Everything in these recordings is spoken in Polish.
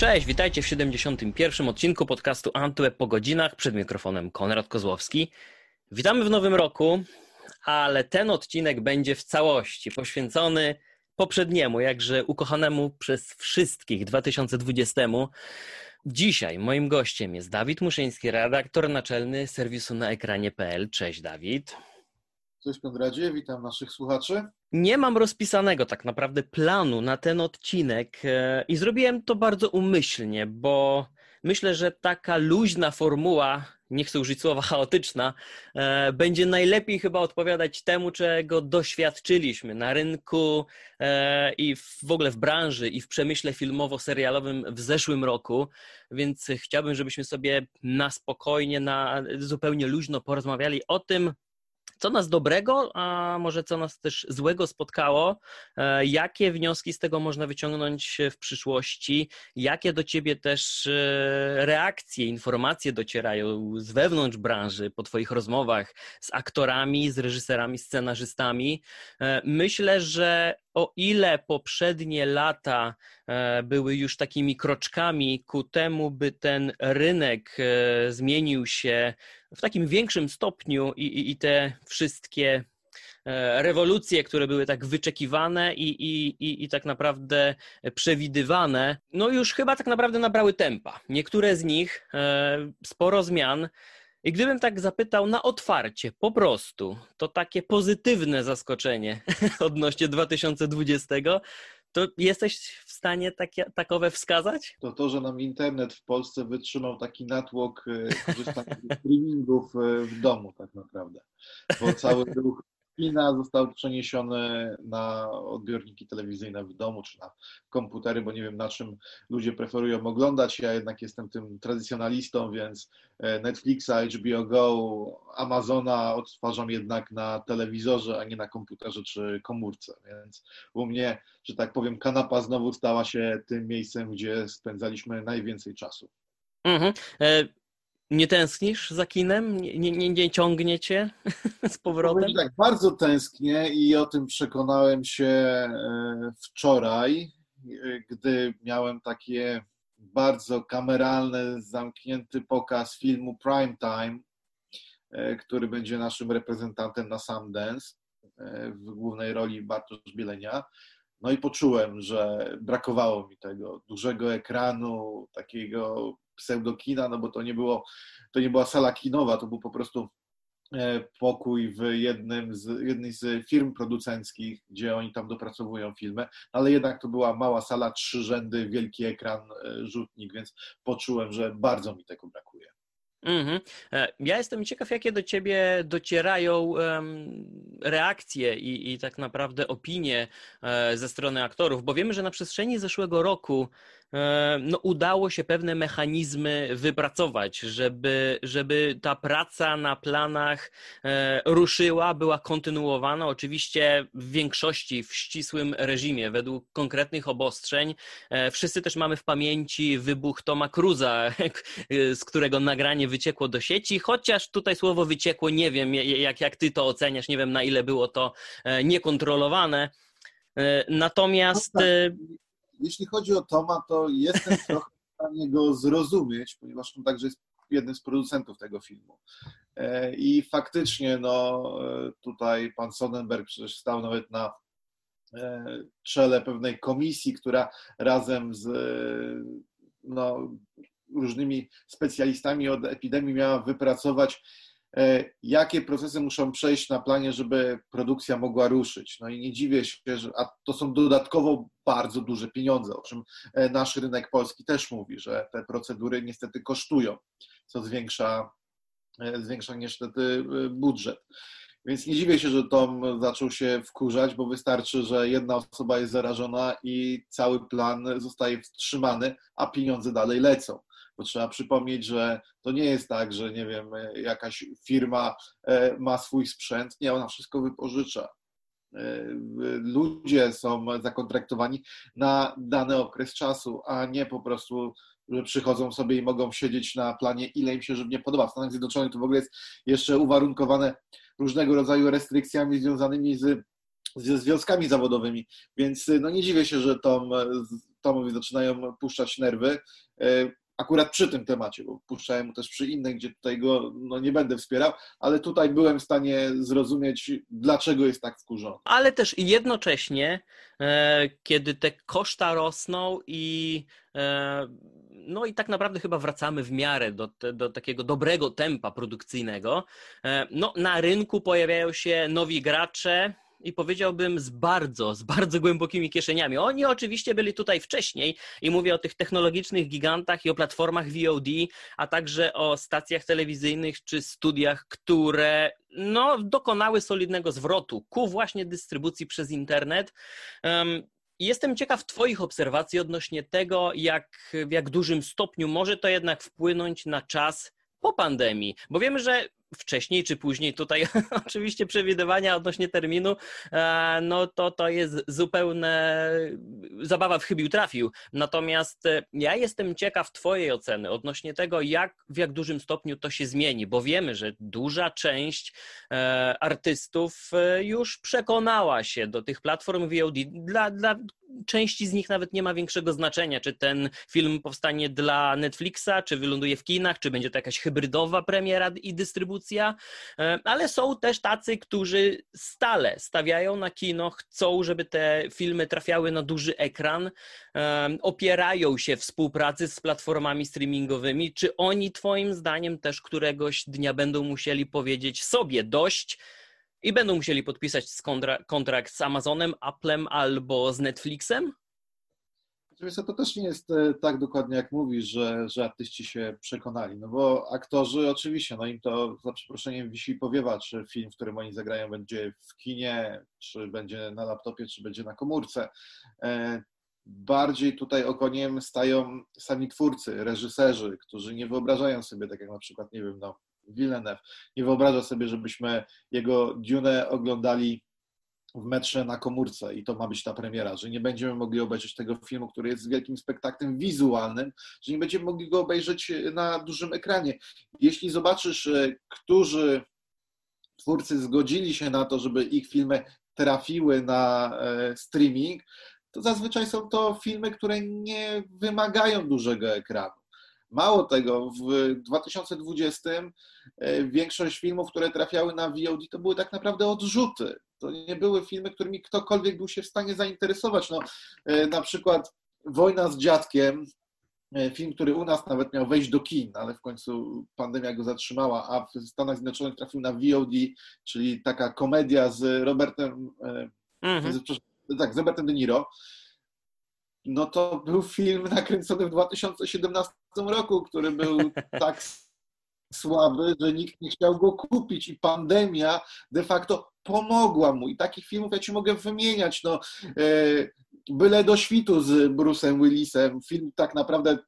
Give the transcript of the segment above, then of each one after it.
Cześć, witajcie w 71. odcinku podcastu Antweb po godzinach. Przed mikrofonem Konrad Kozłowski. Witamy w nowym roku, ale ten odcinek będzie w całości poświęcony poprzedniemu, jakże ukochanemu przez wszystkich 2020. Dzisiaj moim gościem jest Dawid Muszyński, redaktor naczelny serwisu na ekranie.pl. Cześć Dawid. Cześć Konradzie, witam naszych słuchaczy. Nie mam rozpisanego tak naprawdę planu na ten odcinek e, i zrobiłem to bardzo umyślnie, bo myślę, że taka luźna formuła, nie chcę użyć słowa chaotyczna, e, będzie najlepiej chyba odpowiadać temu, czego doświadczyliśmy na rynku e, i w ogóle w branży i w przemyśle filmowo-serialowym w zeszłym roku, więc chciałbym, żebyśmy sobie na spokojnie, na zupełnie luźno porozmawiali o tym, co nas dobrego, a może co nas też złego spotkało, e, jakie wnioski z tego można wyciągnąć w przyszłości, jakie do ciebie też e, reakcje, informacje docierają z wewnątrz branży po twoich rozmowach z aktorami, z reżyserami, scenarzystami. E, myślę, że o ile poprzednie lata były już takimi kroczkami ku temu, by ten rynek zmienił się w takim większym stopniu i, i, i te wszystkie e, rewolucje, które były tak wyczekiwane i, i, i, tak naprawdę przewidywane, no już chyba tak naprawdę nabrały tempa. Niektóre z nich, e, sporo zmian. I gdybym tak zapytał na otwarcie, po prostu, to takie pozytywne zaskoczenie odnośnie 2020, to jesteś w stanie takie, takowe wskazać? To to, że nam internet w Polsce wytrzymał taki natłok e, korzystania z streamingów e, w domu tak naprawdę. Bo cały ruch kina został przeniesiony na odbiorniki telewizyjne w domu czy na komputery, bo nie wiem na czym ludzie preferują oglądać. Ja jednak jestem tym tradycjonalistą, więc e, Netflixa, HBO Go, Amazona odtwarzam jednak na telewizorze, a nie na komputerze czy komórce. Więc u mnie, że tak powiem, kanapa znowu stała się tym miejscem, gdzie spędzaliśmy najwięcej czasu. Mhm. Nie tęsknisz za kinem? Nie, nie, nie ciągnie cię z powrotem? Tak, bardzo tęsknię i o tym przekonałem się e, wczoraj, e, gdy miałem takie bardzo kameralny, zamknięty pokaz filmu Prime Time, e, który będzie naszym reprezentantem na Sundance w głównej roli Bartosz Bielenia. No i poczułem, że brakowało mi tego dużego ekranu, takiego pseudokina, no bo to nie, było, to nie była sala kinowa, to był po prostu e, pokój w jednym z, jednej z firm producenckich, gdzie oni tam dopracowują filmy, ale jednak to była mała sala, trzy rzędy, wielki ekran, e, rzutnik, więc poczułem, że bardzo mi tego brakuje. Mm-hmm. Ja jestem ciekaw, jakie do ciebie docierają um, reakcje i, i, tak naprawdę opinie e, ze strony aktorów, bo wiemy, że na przestrzeni zeszłego roku no, udało się pewne mechanizmy wypracować, żeby, żeby ta praca na planach e, ruszyła, była kontynuowana. Oczywiście w większości w ścisłym reżimie, według konkretnych obostrzeń. E, wszyscy też mamy w pamięci wybuch Toma Cruza, z którego nagranie wyciekło do sieci, chociaż tutaj słowo wyciekło, nie wiem jak, jak ty to oceniasz, nie wiem na ile było to niekontrolowane. Natomiast. Jeśli chodzi o Toma, to jestem trochę w stanie go zrozumieć, ponieważ on także jest jednym z producentów tego filmu. E, I faktycznie, no, e, tutaj pan Sonnenberg przecież stał nawet na e, czele pewnej komisji, która razem z no, różnymi specjalistami od epidemii miała wypracować jakie procesy muszą przejść na planie, żeby produkcja mogła ruszyć. No i nie dziwię się, że a to są dodatkowo bardzo duże pieniądze, o czym e, nasz rynek polski też mówi, że te procedury niestety kosztują, co zwiększa, e, zwiększa niestety budżet. Więc nie dziwię się, że Tom zaczął się wkurzać, bo wystarczy, że jedna osoba jest zarażona i cały plan zostaje wstrzymany, a pieniądze dalej lecą bo trzeba przypomnieć, że to nie jest tak, że nie wiem, jakaś firma e, ma swój sprzęt, nie, ona wszystko wypożycza. E, ludzie są zakontraktowani na dany okres czasu, a nie po prostu, że przychodzą sobie i mogą siedzieć na planie, ile im się żywnie podoba. W Stanach Zjednoczonych to w ogóle jest jeszcze uwarunkowane różnego rodzaju restrykcjami związanymi z ze związkami zawodowymi, więc no nie dziwię się, że Tom Tomowi zaczynają puszczać nerwy. Akurat przy tym temacie, bo puszczałem mu też przy innych, gdzie tutaj go no, nie będę wspierał, ale tutaj byłem w stanie zrozumieć, dlaczego jest tak wkurzony. Ale też jednocześnie, e, kiedy te koszta rosną i e, no i tak naprawdę chyba wracamy w miarę do, do takiego dobrego tempa produkcyjnego, e, no na rynku pojawiają się nowi gracze, i powiedziałbym z bardzo, z bardzo głębokimi kieszeniami. Oni oczywiście byli tutaj wcześniej i mówię o tych technologicznych gigantach i o platformach VOD, a także o stacjach telewizyjnych czy studiach, które no, dokonały solidnego zwrotu ku właśnie dystrybucji przez internet. Um, Jestem ciekaw Twoich obserwacji odnośnie tego, jak, w jak dużym stopniu może to jednak wpłynąć na czas po pandemii, bo wiemy, że wcześniej czy później. Tutaj oczywiście przewidywania odnośnie terminu, e, no to to jest zupełne zabawa w chybił trafił. Natomiast e, ja jestem ciekaw Twojej oceny odnośnie tego, jak w jak dużym stopniu to się zmieni, bo wiemy, że duża część e, artystów już przekonała się do tych platform VOD. Dla, dla części z nich nawet nie ma większego znaczenia, czy ten film powstanie dla Netflixa, czy wyląduje w kinach, czy będzie to jakaś hybrydowa premiera i dystrybucja, e, ale są też tacy, którzy stale stawiają na kino, chcą, żeby te filmy trafiały na duży ekran, e, opierają się współpracy z platformami streamingowymi. Czy oni, Twoim zdaniem, też któregoś dnia będą musieli powiedzieć sobie dość, i będą musieli podpisać kontra kontrakt z Amazonem, Applem albo z Netflixem? Oczywiście to też nie jest e, tak dokładnie jak mówisz, że, że artyści się przekonali, no bo aktorzy oczywiście, no im to za przeproszeniem wisi powiewa, czy film, w którym oni zagrają będzie w kinie, czy będzie na laptopie, czy będzie na komórce. E, bardziej tutaj okoniem stają sami twórcy, reżyserzy, którzy nie wyobrażają sobie, tak jak na przykład, nie wiem, no, Villeneuve. Nie wyobraża sobie, żebyśmy jego Dune oglądali w metrze na komórce i to ma być ta premiera, że nie będziemy mogli obejrzeć tego filmu, który jest wielkim spektaklem wizualnym, że nie będziemy mogli go obejrzeć na dużym ekranie. Jeśli zobaczysz, e, którzy twórcy zgodzili się na to, żeby ich filmy trafiły na e, streaming, to zazwyczaj są to filmy, które nie wymagają dużego ekranu. Mało tego, w 2020 e, większość filmów, które trafiały na VOD, to były tak naprawdę odrzuty. To nie były filmy, którymi ktokolwiek był się w stanie zainteresować. No, e, na przykład Wojna z dziadkiem, e, film, który u nas nawet miał wejść do kin, ale w końcu pandemia go zatrzymała, a w Stanach Zjednoczonych trafił na VOD, czyli taka komedia z Robertem, mhm. z, tak, z Robertem De Niro no to był film nakręcony w 2017 roku, który był tak słaby, że nikt nie chciał go kupić i pandemia de facto pomogła mu. I takich filmów ja ci mogę wymieniać. No, e, Byle do świtu z Bruce'em Willisem. Film tak naprawdę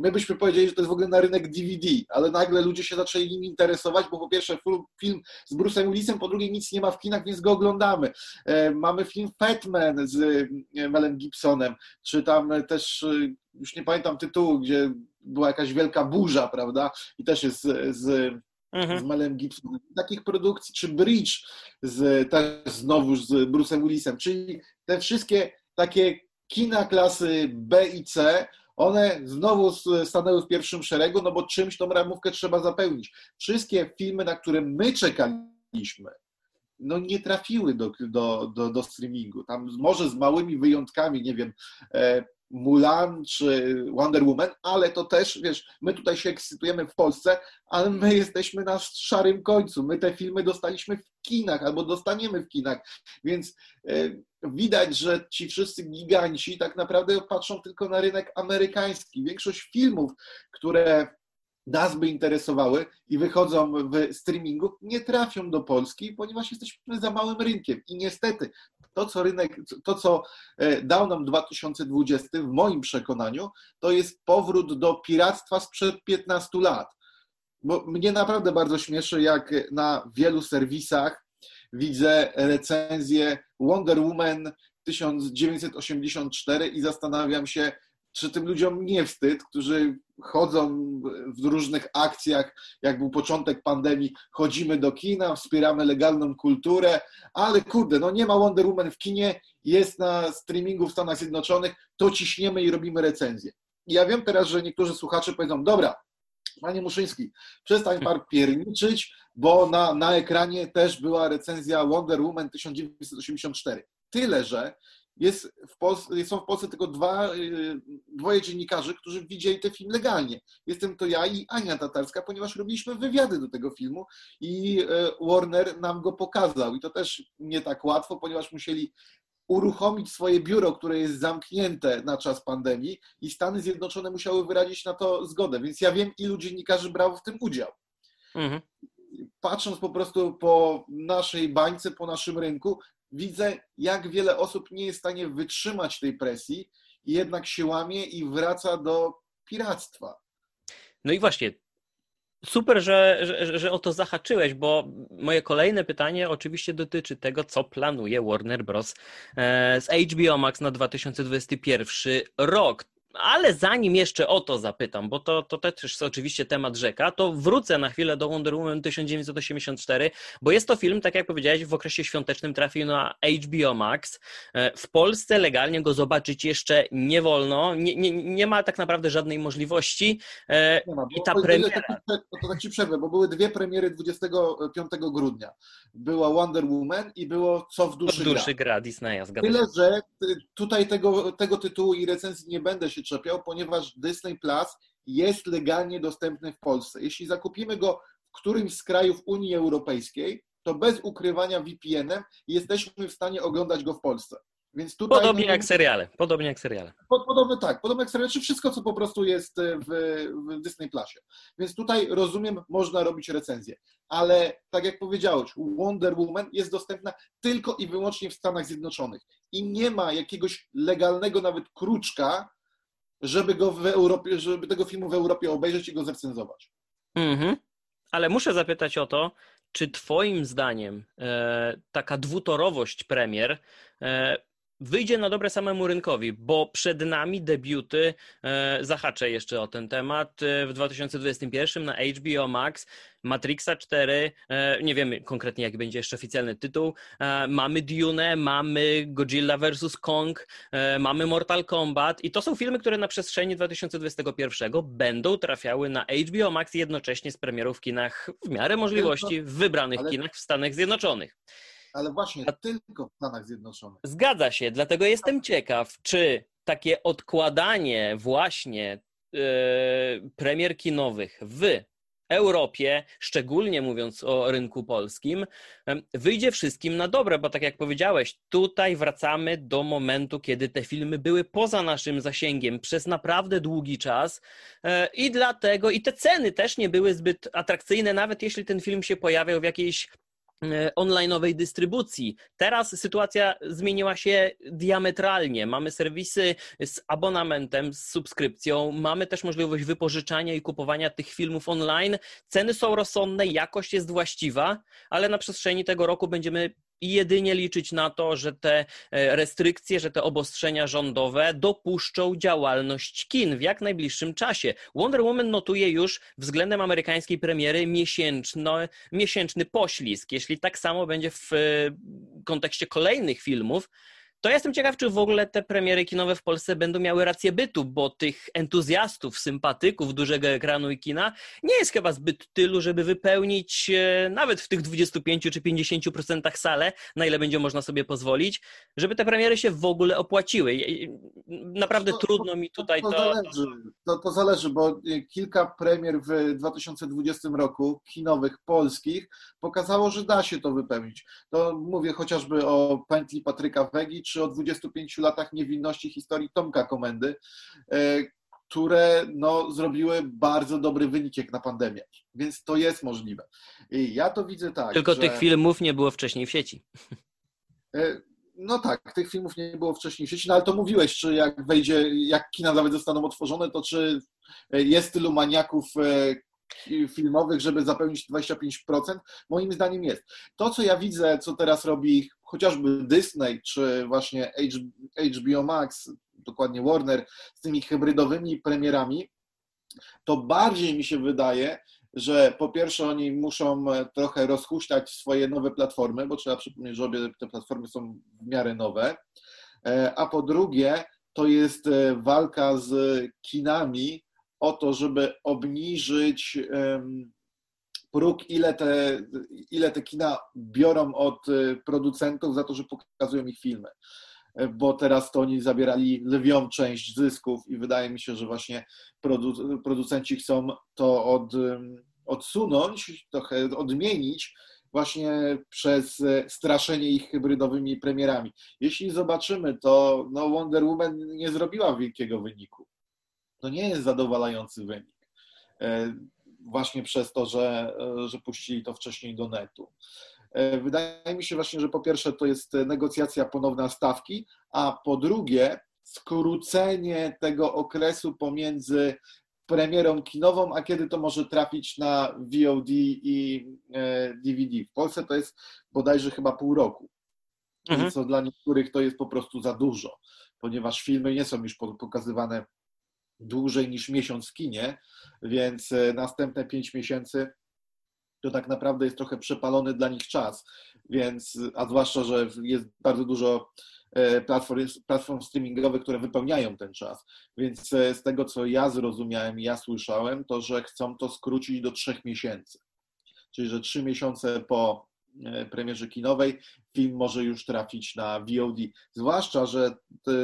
my byśmy powiedzieli, że to jest w ogóle na rynek DVD, ale nagle ludzie się zaczęli nim interesować, bo po pierwsze film z Bruce'em Willisem, po drugie nic nie ma w kinach, więc go oglądamy. E, mamy film Fatman z e, Melem Gibsonem, czy tam też, e, już nie pamiętam tytułu, gdzie była jakaś wielka burza, prawda? I też jest z, mhm. z Melem Gibsonem. Takich produkcji, czy Bridge z, też znowu z Bruce'em Willisem, czyli te wszystkie takie kina klasy B i C, one znowu stanęły w pierwszym szeregu, no bo czymś tą ramówkę trzeba zapełnić. Wszystkie filmy, na które my czekaliśmy, no nie trafiły do, do, do, do streamingu. Tam może z małymi wyjątkami, nie wiem, e, Mulan czy Wonder Woman, ale to też, wiesz, my tutaj się ekscytujemy w Polsce, ale my jesteśmy na szarym końcu. My te filmy dostaliśmy w kinach albo dostaniemy w kinach, więc e, widać, że ci wszyscy giganci tak naprawdę patrzą tylko na rynek amerykański. Większość filmów, które nas by interesowały i wychodzą w streamingu, nie trafią do Polski, ponieważ jesteśmy za małym rynkiem. I niestety to, co rynek, to, co e, dał nam 2020, w moim przekonaniu, to jest powrót do piractwa sprzed 15 lat. Bo mnie naprawdę bardzo śmieszy, jak na wielu serwisach widzę recenzję Wonder Woman 1984 i zastanawiam się, czy tym ludziom nie wstyd, którzy chodzą w różnych akcjach, jak był początek pandemii, chodzimy do kina, wspieramy legalną kulturę, ale kurde, no nie ma Wonder Woman w kinie, jest na streamingu w Stanach Zjednoczonych, to ciśniemy i robimy recenzję. Ja wiem teraz, że niektórzy słuchacze powiedzą, dobra, Panie Muszyński, przestań pan pierniczyć, bo na, na ekranie też była recenzja Wonder Woman 1984. Tyle, że jest w Polsce, są w Polsce tylko dwa, y, dwoje dziennikarzy, którzy widzieli ten film legalnie. Jestem to ja i Ania Tatarska, ponieważ robiliśmy wywiady do tego filmu i y, Warner nam go pokazał. I to też nie tak łatwo, ponieważ musieli uruchomić swoje biuro, które jest zamknięte na czas pandemii i Stany Zjednoczone musiały wyrazić na to zgodę. Więc ja wiem, ilu dziennikarzy brało w tym udział. Mhm. Patrząc po prostu po naszej bańce, po naszym rynku, widzę, jak wiele osób nie jest w stanie wytrzymać tej presji i jednak się łamie i wraca do piractwa. No i właśnie, super, że, że, że o to zahaczyłeś, bo moje kolejne pytanie oczywiście dotyczy tego, co planuje Warner Bros. E, z HBO Max na 2021 rok. Ale zanim jeszcze o to zapytam, bo to, to też jest oczywiście temat rzeka, to wrócę na chwilę do Wonder Woman 1984, bo jest to film, tak jak powiedziałeś, w okresie świątecznym trafił na HBO Max. E, w Polsce legalnie go zobaczyć jeszcze nie wolno, nie, nie, nie ma tak naprawdę żadnej możliwości. E, ma, I ta premiera... To tak ci przerwę, bo były dwie premiery 25 grudnia. Była Wonder Woman i było Co w duszy, Co w duszy gra. gra Disneya, Tyle, że tutaj tego, tego tytułu i recenzji nie będę się się czepiał, ponieważ Disney Plus jest legalnie dostępny w Polsce. Jeśli zakupimy go w którymś z krajów Unii Europejskiej, to bez ukrywania VPN-em jesteśmy w stanie oglądać go w Polsce. Więc tutaj, podobnie no, jak seriale. Podobnie jak seriale. Podobnie tak, podobnie jak seriale, czy wszystko, co po prostu jest w, w Disney Plusie. Więc tutaj rozumiem, można robić recenzję. Ale tak jak powiedziałeś, Wonder Woman jest dostępna tylko i wyłącznie w Stanach Zjednoczonych. I nie ma jakiegoś legalnego nawet kruczka, żeby go w Europie, żeby tego filmu w Europie obejrzeć i go zrecenzować. Mhm. Ale muszę zapytać o to, czy Twoim zdaniem e, taka dwutorowość premier e, wyjdzie na dobre samemu rynkowi, bo przed nami debiuty, e, zahaczę jeszcze o ten temat, e, w 2021 na HBO Max, Matrixa 4, e, nie wiemy konkretnie jaki będzie jeszcze oficjalny tytuł, mamy Dune, mamy Godzilla vs. Kong, mamy Mortal Kombat i to są filmy, które na przestrzeni 2021 będą trafiały na HBO Max jednocześnie z premierą w kinach w miarę możliwości w wybranych kinach w Stanach Zjednoczonych ale właśnie A... tylko w Stanach Zjednoczonych. Zgadza się, dlatego jestem ciekaw, czy takie odkładanie właśnie yy, premier kinowych w Europie, szczególnie mówiąc o rynku polskim, wyjdzie wszystkim na dobre, bo tak jak powiedziałeś, tutaj wracamy do momentu, kiedy te filmy były poza naszym zasięgiem przez naprawdę długi czas e, i dlatego i te ceny też nie były zbyt atrakcyjne, nawet jeśli ten film się pojawiał w jakiejś onlineowej dystrybucji. Teraz sytuacja zmieniła się diametralnie. Mamy serwisy z abonamentem, z subskrypcją, mamy też możliwość wypożyczania i kupowania tych filmów online. Ceny są rozsądne, jakość jest właściwa, ale na przestrzeni tego roku będziemy i jedynie liczyć na to, że te e, restrykcje, że te obostrzenia rządowe dopuszczą działalność kin w jak najbliższym czasie. Wonder Woman notuje już względem amerykańskiej premiery miesięczno, miesięczny poślizg. Jeśli tak samo będzie w e, kontekście kolejnych filmów, to ja jestem ciekaw, czy w ogóle te premiery kinowe w Polsce będą miały rację bytu, bo tych entuzjastów, sympatyków dużego ekranu i kina nie jest chyba zbyt tylu, żeby wypełnić e, nawet w tych 25 czy 50% salę, na ile będzie można sobie pozwolić, żeby te premiery się w ogóle opłaciły. Naprawdę to, trudno mi tutaj to... To, to zależy, to, to zależy, bo kilka premier w 2020 roku, kinowych, polskich, pokazało, że da się to wypełnić. To mówię chociażby o pętli Patryka Wegi, czy o 25 latach niewinności historii Tomka Komendy, e, które no, zrobiły bardzo dobry wynik jak na pandemię. Więc to jest możliwe. I ja to widzę tak. Tylko że... tych filmów nie było wcześniej w sieci. E, no tak, tych filmów nie było wcześniej w sieci, no ale to mówiłeś, czy jak wejdzie, jak kina nawet zostaną otworzone, to czy jest tylu maniaków filmowych, żeby zapełnić 25%? Moim zdaniem jest. To, co ja widzę, co teraz robi chociażby Disney, czy właśnie HBO Max, dokładnie Warner, z tymi hybrydowymi premierami, to bardziej mi się wydaje, że po pierwsze oni muszą trochę rozhuśtać swoje nowe platformy, bo trzeba przypomnieć, że obie te platformy są w miarę nowe, e, a po drugie to jest e, walka z kinami o to, żeby obniżyć próg, ile te, ile te kina biorą od e, producentów za to, że pokazują ich filmy. E, bo teraz to oni zabierali lwią część zysków i wydaje mi się, że właśnie produ, producenci chcą to od, odsunąć, trochę odmienić, właśnie przez e, straszenie ich hybrydowymi premierami. Jeśli zobaczymy, to no Wonder Woman nie zrobiła wielkiego wyniku. To nie jest zadowalający wynik właśnie przez to, że, że puścili to wcześniej do netu. E, wydaje mi się właśnie, że po pierwsze to jest negocjacja ponowna stawki, a po drugie skrócenie tego okresu pomiędzy premierą kinową, a kiedy to może trafić na VOD i DVD. E, w Polsce to jest bodajże chyba pół roku, mhm. co dla niektórych to jest po prostu za dużo, ponieważ filmy nie są już pokazywane dłużej niż miesiąc w kinie, więc e, następne pięć miesięcy to tak naprawdę jest trochę przepalony dla nich czas, więc, a zwłaszcza, że jest bardzo dużo e, platform, platform streamingowych, które wypełniają ten czas. Więc e, z tego, co ja zrozumiałem ja słyszałem, to że chcą to skrócić do trzech miesięcy. Czyli, że trzy miesiące po premierze kinowej, film może już trafić na VOD. Zwłaszcza, że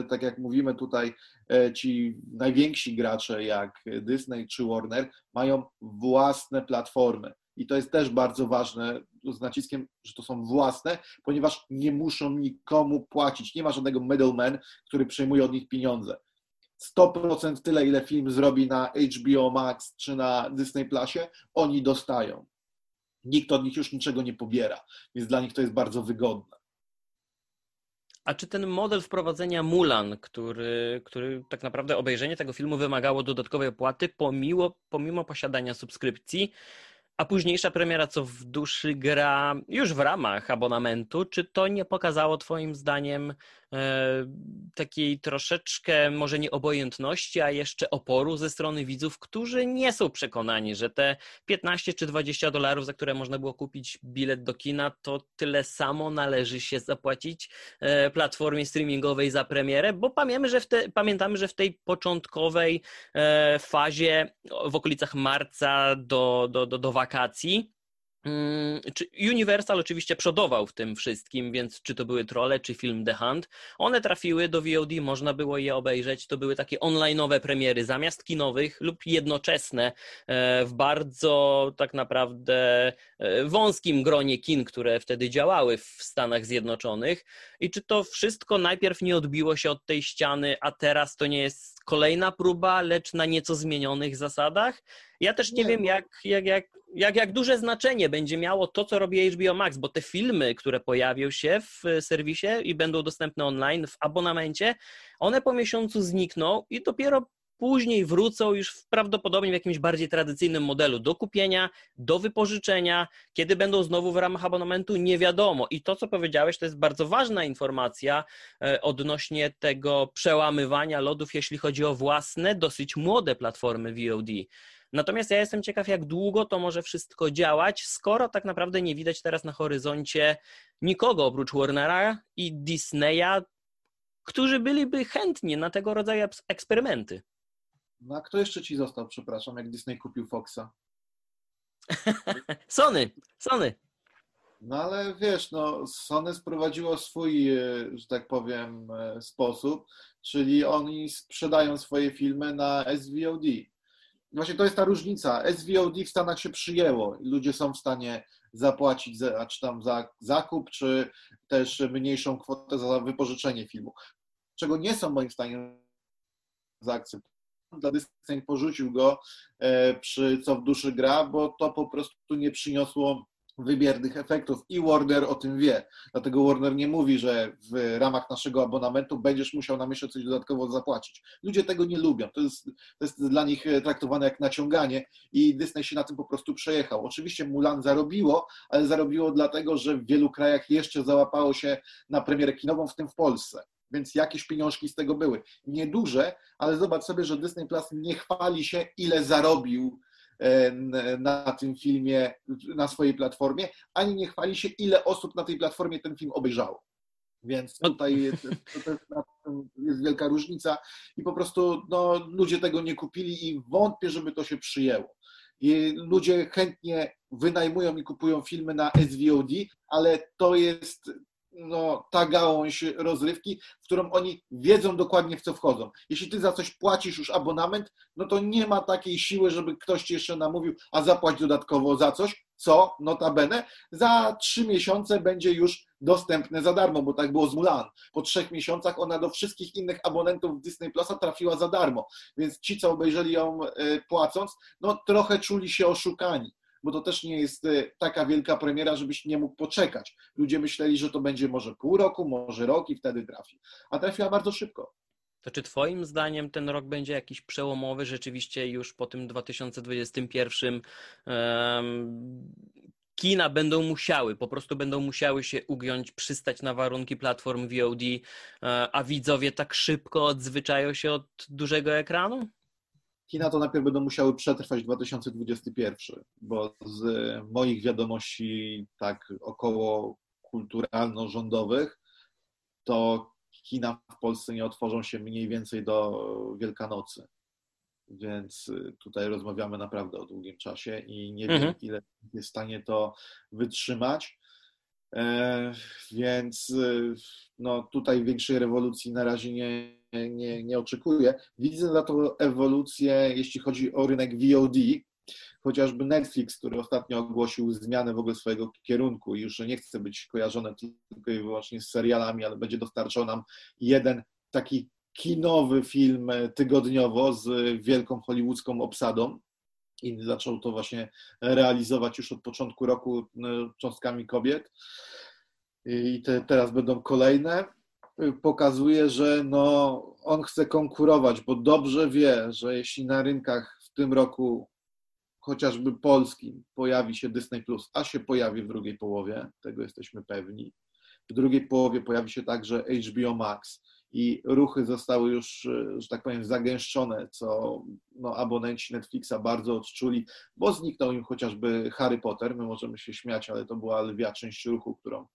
tak jak mówimy tutaj, e, ci najwięksi gracze jak Disney czy Warner mają własne platformy. I to jest też bardzo ważne, z naciskiem, że to są własne, ponieważ nie muszą nikomu płacić. Nie ma żadnego middleman, który przejmuje od nich pieniądze. 100% tyle, ile film zrobi na HBO Max czy na Disney Plusie, oni dostają nikt od nich już niczego nie pobiera, więc dla nich to jest bardzo wygodne. A czy ten model wprowadzenia Mulan, który, który tak naprawdę obejrzenie tego filmu wymagało dodatkowej opłaty, pomimo, pomimo posiadania subskrypcji, a późniejsza premiera, co w duszy gra już w ramach abonamentu, czy to nie pokazało Twoim zdaniem E, takiej troszeczkę może nie obojętności, a jeszcze oporu ze strony widzów, którzy nie są przekonani, że te 15 czy 20 dolarów, za które można było kupić bilet do kina, to tyle samo należy się zapłacić e, platformie streamingowej za premierę, bo pamiętamy, że w, te, pamiętamy, że w tej początkowej e, fazie w okolicach marca do, do, do, do wakacji Mm, Universal oczywiście przodował w tym wszystkim, więc czy to były trole, czy film The Hunt, one trafiły do VOD, można było je obejrzeć. To były takie online'owe premiery zamiast kinowych lub jednoczesne e, w bardzo tak naprawdę e, wąskim gronie kin, które wtedy działały w Stanach Zjednoczonych. I czy to wszystko najpierw nie odbiło się od tej ściany, a teraz to nie jest kolejna próba, lecz na nieco zmienionych zasadach? Ja też nie, nie wiem, jak, jak, jak jak, jak duże znaczenie będzie miało to, co robi HBO Max, bo te filmy, które pojawią się w serwisie i będą dostępne online w abonamencie, one po miesiącu znikną i dopiero później wrócą już prawdopodobnie w jakimś bardziej tradycyjnym modelu do kupienia, do wypożyczenia. Kiedy będą znowu w ramach abonamentu, nie wiadomo. I to, co powiedziałeś, to jest bardzo ważna informacja e, odnośnie tego przełamywania lodów, jeśli chodzi o własne, dosyć młode platformy VOD. Natomiast ja jestem ciekaw, jak długo to może wszystko działać, skoro tak naprawdę nie widać teraz na horyzoncie nikogo oprócz Warnera i Disneya, którzy byliby chętni na tego rodzaju eksperymenty. No a kto jeszcze ci został, przepraszam, jak Disney kupił Foxa? Sony, Sony. No ale wiesz, no Sony sprowadziło swój, e, że tak powiem, e, sposób, czyli oni sprzedają swoje filmy na SVOD. Właśnie to jest ta różnica. SVOD w Stanach się przyjęło. Ludzie są w stanie zapłacić za, czy tam za zakup, czy też mniejszą kwotę za wypożyczenie filmu. Czego nie są moim zdaniem zaakceptować. Dla Disney porzucił go e, przy Co w duszy gra, bo to po prostu nie przyniosło wybiernych efektów i Warner o tym wie. Dlatego Warner nie mówi, że w ramach naszego abonamentu będziesz musiał na miesiąc coś dodatkowo zapłacić. Ludzie tego nie lubią. To jest, to jest dla nich traktowane jak naciąganie i Disney się na tym po prostu przejechał. Oczywiście Mulan zarobiło, ale zarobiło dlatego, że w wielu krajach jeszcze załapało się na premierę kinową, w tym w Polsce. więc jakieś pieniążki z tego były. Nieduże, ale zobacz sobie, że Disney Plus nie chwali się, ile zarobił e, na tym filmie, na swojej platformie, ani nie chwali się, ile osób na tej platformie ten film obejrzało. Więc no. tutaj jest, jest wielka różnica i po prostu no, ludzie tego nie kupili i wątpię, żeby to się przyjęło. I ludzie chętnie wynajmują i kupują filmy na SVOD, ale to jest no, ta gałąź rozrywki, w którą oni wiedzą dokładnie w co wchodzą. Jeśli ty za coś płacisz już abonament, no to nie ma takiej siły, żeby ktoś ci jeszcze namówił, a zapłać dodatkowo za coś, co notabene za trzy miesiące będzie już dostępne za darmo, bo tak było z Mulan. Po trzech miesiącach ona do wszystkich innych abonentów Disney Plusa trafiła za darmo, więc ci, co obejrzeli ją e, płacąc, no trochę czuli się oszukani bo to też nie jest e, taka wielka premiera, żebyś nie mógł poczekać. Ludzie myśleli, że to będzie może pół roku, może rok i wtedy trafi. A trafiła bardzo szybko. To czy Twoim zdaniem ten rok będzie jakiś przełomowy, rzeczywiście już po tym 2021 um, kina będą musiały, po prostu będą musiały się ugiąć, przystać na warunki platform VOD, e, a widzowie tak szybko odzwyczają się od dużego ekranu? Kina to najpierw będą musiały przetrwać 2021, bo z moich wiadomości tak około kulturalno-rządowych, to kina w Polsce nie otworzą się mniej więcej do Wielkanocy. Więc tutaj rozmawiamy naprawdę o długim czasie i nie mhm. wiem, ile jest w stanie to wytrzymać. E, więc no, tutaj większej rewolucji na razie nie, nie, nie oczekuję. Widzę za to ewolucję, jeśli chodzi o rynek VOD, chociażby Netflix, który ostatnio ogłosił zmianę w ogóle swojego kierunku i już nie chce być kojarzony tylko i wyłącznie z serialami, ale będzie dostarczał nam jeden taki kinowy film tygodniowo z wielką hollywoodzką obsadą i zaczął to właśnie realizować już od początku roku e, cząstkami kobiet. I te, teraz będą kolejne. Pokazuje, że no, on chce konkurować, bo dobrze wie, że jeśli na rynkach w tym roku, chociażby polskim, pojawi się Disney Plus, a się pojawi w drugiej połowie, tego jesteśmy pewni. W drugiej połowie pojawi się także HBO Max i ruchy zostały już, e, że tak powiem, zagęszczone, co no, abonenci Netflixa bardzo odczuli, bo zniknął im chociażby Harry Potter. My możemy się śmiać, ale to była lwia część ruchu, którą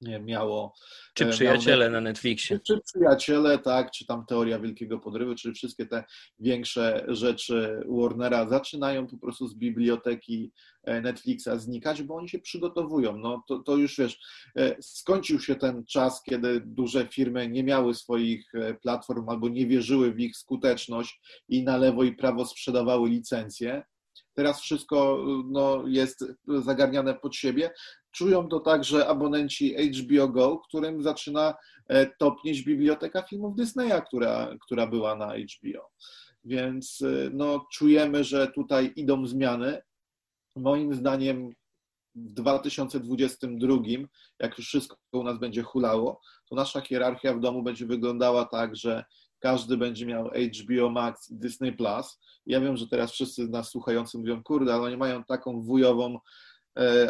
miało. Czy e, przyjaciele miało, na Netflixie. Czy, przyjaciele, tak, czy tam teoria wielkiego podrywu, czy wszystkie te większe rzeczy Warnera zaczynają po prostu z biblioteki e, Netflixa znikać, bo oni się przygotowują. No to, to już wiesz, e, skończył się ten czas, kiedy duże firmy nie miały swoich platform albo nie wierzyły w ich skuteczność i na lewo i prawo sprzedawały licencje. Teraz wszystko no, jest zagarniane pod siebie. Czują to także abonenci HBO Go, którym zaczyna e, topnieć biblioteka filmów Disneya, która, która była na HBO. Więc e, no, czujemy, że tutaj idą zmiany. Moim zdaniem w 2022, jak już wszystko u nas będzie hulało, to nasza hierarchia w domu będzie wyglądała tak, że każdy będzie miał HBO Max i Disney Plus. Ja wiem, że teraz wszyscy nas słuchający mówią, kurde, ale oni mają taką wujową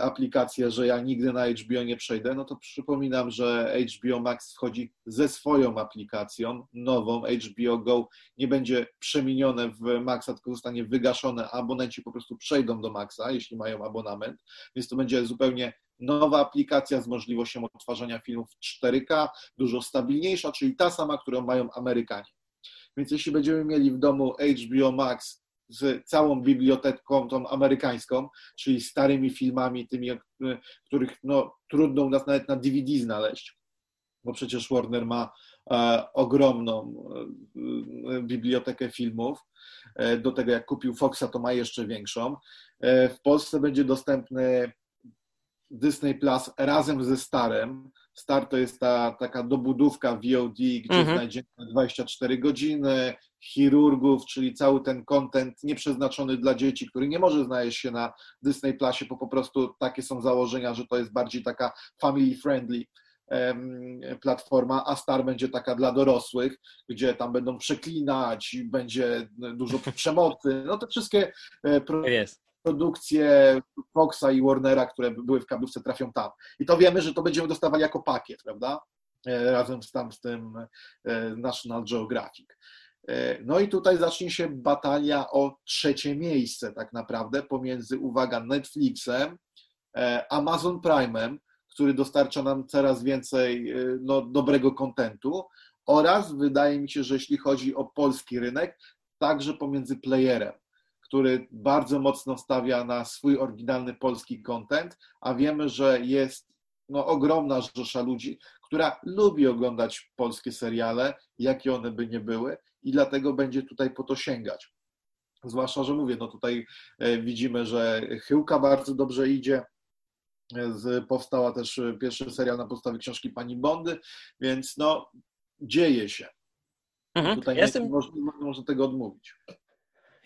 aplikację, że ja nigdy na HBO nie przejdę, no to przypominam, że HBO Max wchodzi ze swoją aplikacją, nową HBO Go. Nie będzie przemienione w Maxa, tylko zostanie wygaszone, abonenci po prostu przejdą do Maxa, jeśli mają abonament, więc to będzie zupełnie nowa aplikacja z możliwością odtwarzania filmów 4K, dużo stabilniejsza, czyli ta sama, którą mają Amerykanie. Więc jeśli będziemy mieli w domu HBO Max z całą biblioteką tą amerykańską, czyli starymi filmami, tymi, których no, trudno u nas nawet na DVD znaleźć, bo przecież Warner ma e, ogromną e, bibliotekę filmów. E, do tego jak kupił Foxa, to ma jeszcze większą. E, w Polsce będzie dostępny Disney Plus razem ze Starem. Star to jest ta taka dobudówka VOD, gdzie mhm. znajdziemy 24 godziny, chirurgów, czyli cały ten content nieprzeznaczony dla dzieci, który nie może znaleźć się na Disney Plusie, bo po prostu takie są założenia, że to jest bardziej taka family friendly platforma, a Star będzie taka dla dorosłych, gdzie tam będą przeklinać, będzie dużo przemocy. No te wszystkie e, produkcje Foxa i Warnera, które były w kablówce, trafią tam. I to wiemy, że to będziemy dostawali jako pakiet, prawda? razem z tam z tym National Geographic. No i tutaj zacznie się batalia o trzecie miejsce tak naprawdę pomiędzy, uwaga, Netflixem, Amazon Prime'em, który dostarcza nam coraz więcej no, dobrego kontentu oraz wydaje mi się, że jeśli chodzi o polski rynek, także pomiędzy playerem, który bardzo mocno stawia na swój oryginalny polski content, a wiemy, że jest no, ogromna rzesza ludzi, która lubi oglądać polskie seriale, jakie one by nie były, i dlatego będzie tutaj po to sięgać. Zwłaszcza, że mówię, no tutaj e, widzimy, że Chyłka bardzo dobrze idzie. Powstała też pierwszy serial na podstawie książki Pani Bondy, więc no dzieje się. Mhm. Tutaj ja nie jestem... można, można tego odmówić.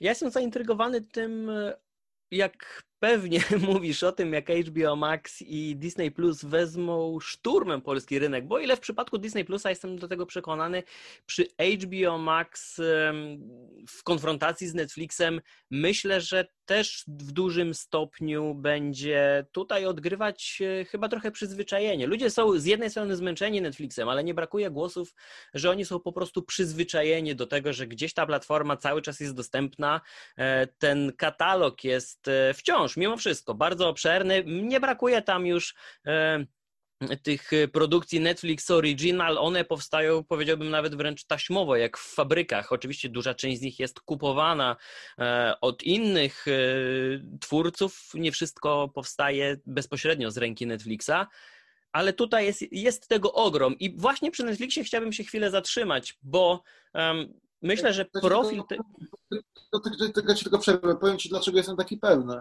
Ja jestem zaintrygowany tym, jak pewnie mówisz o tym, jak HBO Max i Disney Plus wezmą szturmem polski rynek, bo ile w przypadku Disney Plusa jestem do tego przekonany, przy HBO Max w konfrontacji z Netflixem myślę, że też w dużym stopniu będzie tutaj odgrywać e, chyba trochę przyzwyczajenie. Ludzie są z jednej strony zmęczeni Netflixem, ale nie brakuje głosów, że oni są po prostu przyzwyczajeni do tego, że gdzieś ta platforma cały czas jest dostępna. E, ten katalog jest e, wciąż, mimo wszystko, bardzo obszerny. Nie brakuje tam już tych y, produkcji Netflix Original, one powstają, powiedziałbym nawet wręcz taśmowo, jak w fabrykach. Oczywiście duża część z nich jest kupowana e, od innych e, twórców, nie wszystko powstaje bezpośrednio z ręki Netflixa. Ale tutaj jest, jest tego ogrom i właśnie przy Netflixie chciałbym się chwilę zatrzymać, bo um, myślę, że profil... Tylko ci tylko przerwę, powiem Ci, dlaczego jestem taki pewny.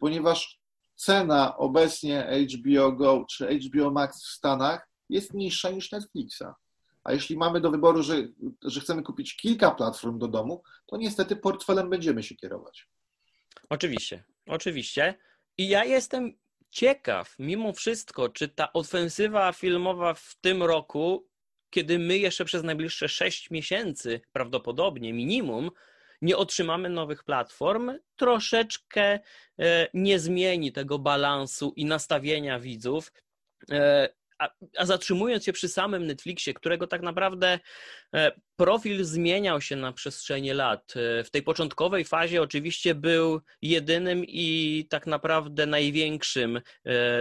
Ponieważ cena obecnie HBO Go czy HBO Max w Stanach jest niższa niż Netflixa. A jeśli mamy do wyboru, że, że chcemy kupić kilka platform do domu, to niestety portfelem będziemy się kierować. Oczywiście, oczywiście. I ja jestem ciekaw, mimo wszystko, czy ta ofensywa filmowa w tym roku, kiedy my jeszcze przez najbliższe 6 miesięcy, prawdopodobnie minimum, nie otrzymamy nowych platform, troszeczkę e, nie zmieni tego balansu i nastawienia widzów. E, a, a, zatrzymując się przy samym Netflixie, którego tak naprawdę e, profil zmieniał się na przestrzeni lat. W tej początkowej fazie oczywiście był jedynym i tak naprawdę największym,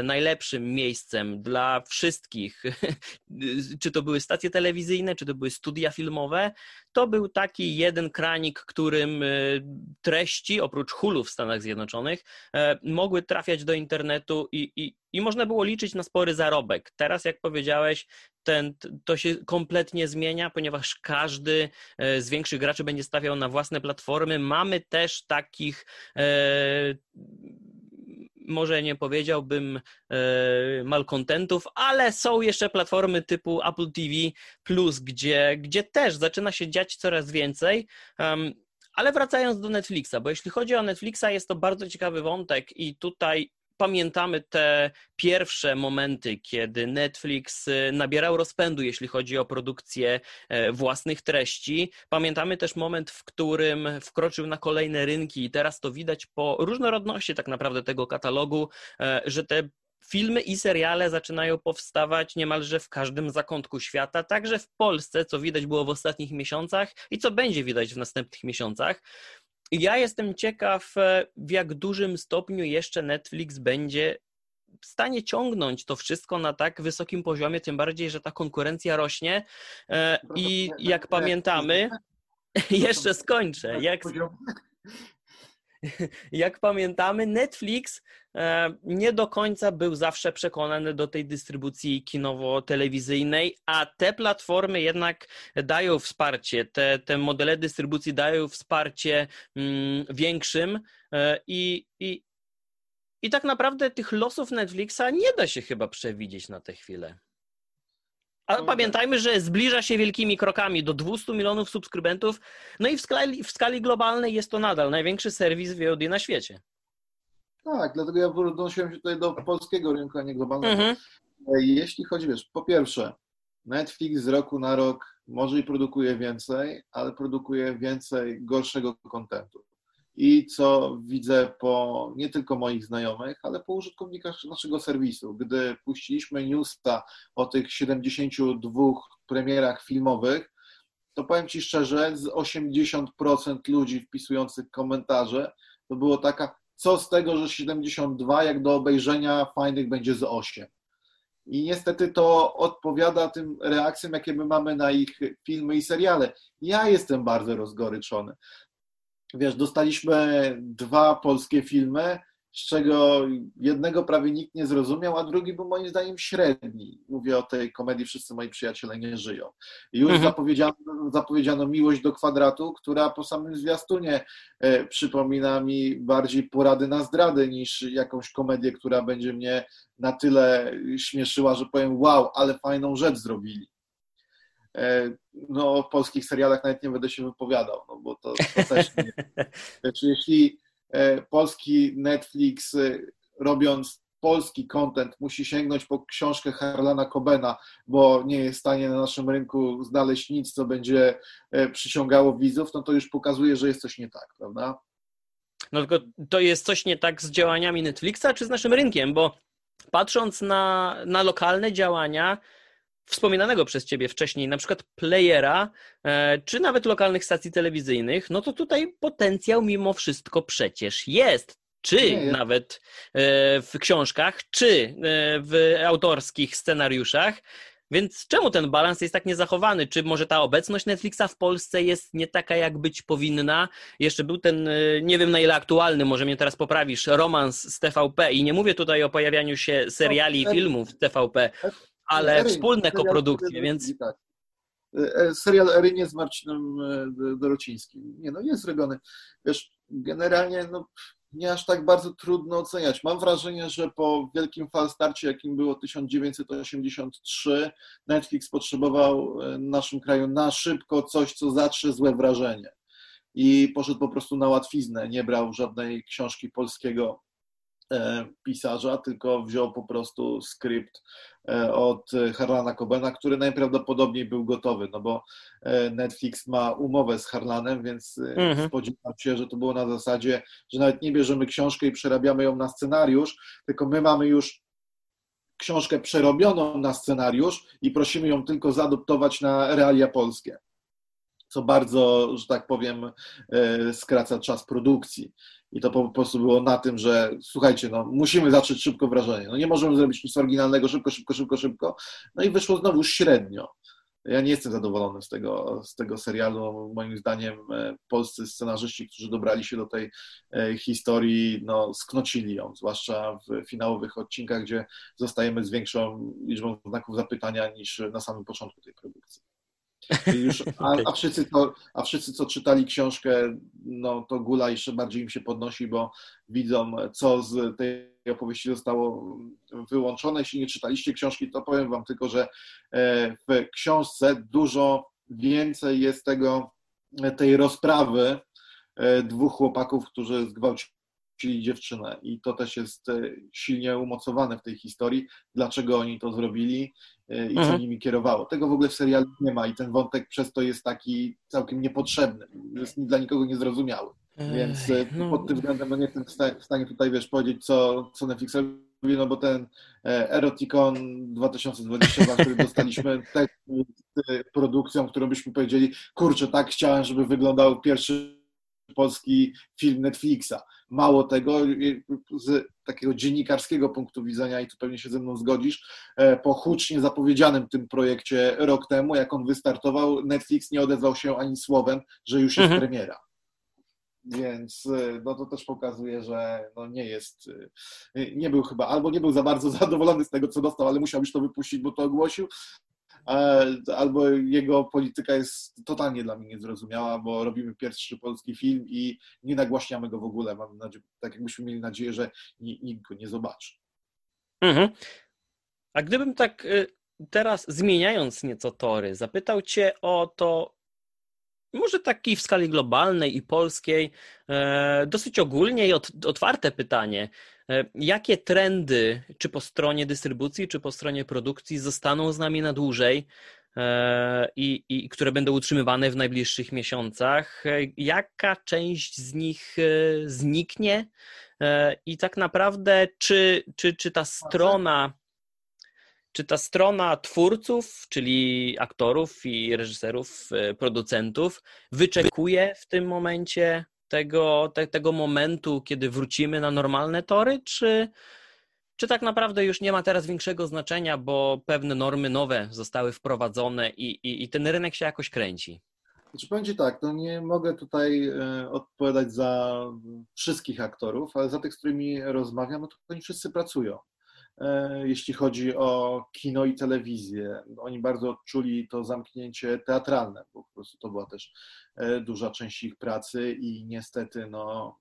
najlepszym miejscem dla wszystkich, czy to były stacje telewizyjne, czy to były studia filmowe, to był taki jeden kranik, którym e, treści, oprócz Hulu w Stanach Zjednoczonych, e, mogły trafiać do internetu i, i, i można było liczyć na spory zarobek. Teraz, jak powiedziałeś, ten, to się kompletnie zmienia, ponieważ każdy e, z większych graczy będzie stawiał na własne platformy. Mamy też takich może nie powiedziałbym e, malkontentów, ale są jeszcze platformy typu Apple TV gdzie, gdzie też zaczyna się dziać coraz więcej. Um, ale wracając do Netflixa, bo jeśli chodzi o Netflixa, jest to bardzo ciekawy wątek i tutaj pamiętamy te pierwsze momenty, kiedy Netflix y, nabierał rozpędu, jeśli chodzi o produkcję e, własnych treści. Pamiętamy też moment, w którym wkroczył na kolejne rynki i teraz to widać po różnorodności tak naprawdę tego katalogu, e, że te filmy i seriale zaczynają powstawać niemalże w każdym zakątku świata, także w Polsce, co widać było w ostatnich miesiącach i co będzie widać w następnych miesiącach. Ja jestem ciekaw, e, w jak dużym stopniu jeszcze Netflix będzie w stanie ciągnąć to wszystko na tak wysokim poziomie, tym bardziej, że ta konkurencja rośnie. E, I jak pamiętamy, jeszcze skończę. Jak, jak pamiętamy, Netflix e, nie do końca był zawsze przekonany do tej dystrybucji kinowo-telewizyjnej, a te platformy jednak dają wsparcie, te, te modele dystrybucji dają wsparcie mm, większym e, i, i, i tak naprawdę tych losów Netflixa nie da się chyba przewidzieć na tę chwilę. Ale pamiętajmy, że zbliża się wielkimi krokami do 200 milionów subskrybentów, no i w skali, w skali globalnej jest to nadal największy serwis VOD na świecie. Tak, dlatego ja odnosiłem się tutaj do polskiego rynku, a nie globalnego. Mhm. Jeśli chodzi, wiesz, po pierwsze, Netflix z roku na rok może i produkuje więcej, ale produkuje więcej gorszego kontentu. I co widzę po nie tylko moich znajomych, ale po użytkownikach naszego serwisu. Gdy puściliśmy newsa o tych 72 premierach filmowych, to powiem Ci szczerze, z 80% ludzi wpisujących komentarze, to było taka, co z tego, że 72, jak do obejrzenia fajnych będzie z 8. I niestety to odpowiada tym reakcjom, jakie my mamy na ich filmy i seriale. Ja jestem bardzo rozgoryczony. Wiesz, dostaliśmy dwa polskie filmy, z czego jednego prawie nikt nie zrozumiał, a drugi był moim zdaniem średni. Mówię o tej komedii Wszyscy moi przyjaciele nie żyją. Już mhm. zapowiedziano, zapowiedziano Miłość do kwadratu, która po samym zwiastunie e, przypomina mi bardziej porady na zdradę niż jakąś komedię, która będzie mnie na tyle śmieszyła, że powiem wow, ale fajną rzecz zrobili. E, no, o polskich serialach nawet nie będę się wypowiadał, no bo to, to też nie. Znaczy, jeśli E, polski Netflix, e, robiąc polski content, musi sięgnąć po książkę Harlana Cobena, bo nie jest w stanie na naszym rynku znaleźć nic, co będzie przyciągało widzów, no to już pokazuje, że jest coś nie tak, prawda? No tylko to jest coś nie tak z działaniami Netflixa, czy z naszym rynkiem, bo patrząc na, na lokalne działania, wspominanego przez Ciebie wcześniej, na przykład playera, e, czy nawet lokalnych stacji telewizyjnych, no to tutaj potencjał mimo wszystko przecież jest. Czy nie, nawet e, w książkach, czy e, w autorskich scenariuszach. Więc czemu ten balans jest tak niezachowany? Czy może ta obecność Netflixa w Polsce jest nie taka, jak być powinna? Jeszcze był ten, nie wiem na ile aktualny, może mnie teraz poprawisz, romans z TVP i nie mówię tutaj o pojawianiu się seriali i no, filmów w TVP, ale Erynie, wspólne koprodukcje, więc... Tak. E, e, serial Erynie z Marcinem e, Dorocińskim. Nie no, jest zrobiony. Wiesz, generalnie no, nie aż tak bardzo trudno oceniać. Mam wrażenie, że po wielkim falstarcie, jakim było 1983, Netflix potrzebował w naszym kraju na szybko coś, co zatrze złe wrażenie. I poszedł po prostu na łatwiznę, nie brał żadnej książki polskiego pisarza, tylko wziął po prostu skrypt e, od Harlana Cobena, który najprawdopodobniej był gotowy, no bo e, Netflix ma umowę z Harlanem, więc mhm. spodziewam się, że to było na zasadzie, że nawet nie bierzemy książkę i przerabiamy ją na scenariusz, tylko my mamy już książkę przerobioną na scenariusz i prosimy ją tylko zaadoptować na realia polskie co bardzo, że tak powiem, skraca czas produkcji. I to po prostu było na tym, że słuchajcie, no musimy zacząć szybko wrażenie. No nie możemy zrobić nic oryginalnego szybko, szybko, szybko, szybko. No i wyszło znowu średnio. Ja nie jestem zadowolony z tego, z tego serialu. Moim zdaniem e, polscy scenarzyści, którzy dobrali się do tej e, historii, no, sknocili ją, zwłaszcza w finałowych odcinkach, gdzie zostajemy z większą liczbą znaków zapytania niż na samym początku tej produkcji. Już, a, a, wszyscy to, a wszyscy, co czytali książkę, no to gula jeszcze bardziej im się podnosi, bo widzą, co z tej opowieści zostało wyłączone. Jeśli nie czytaliście książki, to powiem wam tylko, że e, w książce dużo więcej jest tego, tej rozprawy e, dwóch chłopaków, którzy zgwałcili czyli dziewczynę. I to też jest e, silnie umocowane w tej historii, dlaczego oni to zrobili e, i co mhm. nimi kierowało. Tego w ogóle w serialu nie ma i ten wątek przez to jest taki całkiem niepotrzebny, jest dla nikogo niezrozumiały. Więc e, no. pod tym względem no nie jestem w stanie tutaj, wiesz, powiedzieć, co, co Netflix robi, no bo ten Eroticon 2022, który dostaliśmy, tekst produkcją, którą byśmy powiedzieli, kurczę, tak chciałem, żeby wyglądał pierwszy polski film Netflixa. Mało tego, z takiego dziennikarskiego punktu widzenia, i tu pewnie się ze mną zgodzisz, e, po hucznie zapowiedzianym tym projekcie rok temu, jak on wystartował, Netflix nie odezwał się ani słowem, że już jest mhm. premiera. Więc e, no to też pokazuje, że no nie jest, e, nie był chyba, albo nie był za bardzo zadowolony z tego, co dostał, ale musiał już to wypuścić, bo to ogłosił, albo jego polityka jest totalnie dla mnie niezrozumiała, bo robimy pierwszy polski film i nie nagłaśniamy go w ogóle. Mam nadzieję, tak jakbyśmy mieli nadzieję, że nikt go nie zobaczy. Mhm. A gdybym tak y, teraz zmieniając nieco tory, zapytał Cię o to, może taki w skali globalnej i polskiej, e, dosyć ogólnie i otwarte pytanie. E, jakie trendy, czy po stronie dystrybucji, czy po stronie produkcji, zostaną z nami na dłużej? i, i które będą utrzymywane w najbliższych miesiącach. Jaka część z nich zniknie? I tak naprawdę, czy, czy, czy ta strona czy ta strona twórców, czyli aktorów i reżyserów, e, producentów, wyczekuje w tym momencie tego, te, tego momentu, kiedy wrócimy na normalne tory, czy, czy tak naprawdę już nie ma teraz większego znaczenia, bo pewne normy nowe zostały wprowadzone i, i, i ten rynek się jakoś kręci? Znaczy, powiem Ci tak, no nie mogę tutaj e, odpowiadać za wszystkich aktorów, ale za tych, z którymi rozmawiam, no to oni wszyscy pracują. E, jeśli chodzi o kino i telewizję. Oni bardzo odczuli to zamknięcie teatralne, bo po prostu to była też e, duża część ich pracy i niestety no,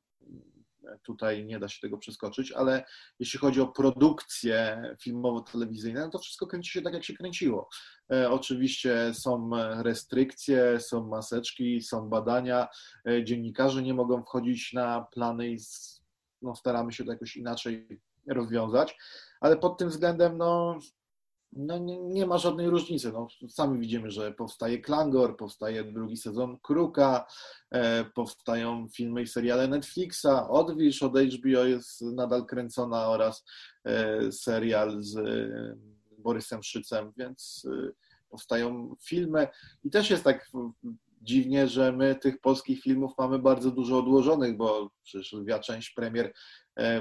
tutaj nie da się tego przeskoczyć, ale jeśli chodzi o produkcję filmowo-telewizyjną, no to wszystko kręci się tak, jak się kręciło. E, oczywiście są restrykcje, są maseczki, są badania, dziennikarze nie mogą wchodzić na plany i no, staramy się to jakoś inaczej rozwiązać ale pod tym względem no, no nie, nie, ma żadnej różnicy. No, sami widzimy, że powstaje Klangor, powstaje drugi sezon Kruka, e, powstają filmy i seriale Netflixa, Odwisz od HBO jest nadal kręcona oraz e, serial z e, Borysem Szycem, więc e, powstają filmy i też jest tak dziwnie, że my tych polskich filmów mamy bardzo dużo odłożonych, bo przecież lwia część premier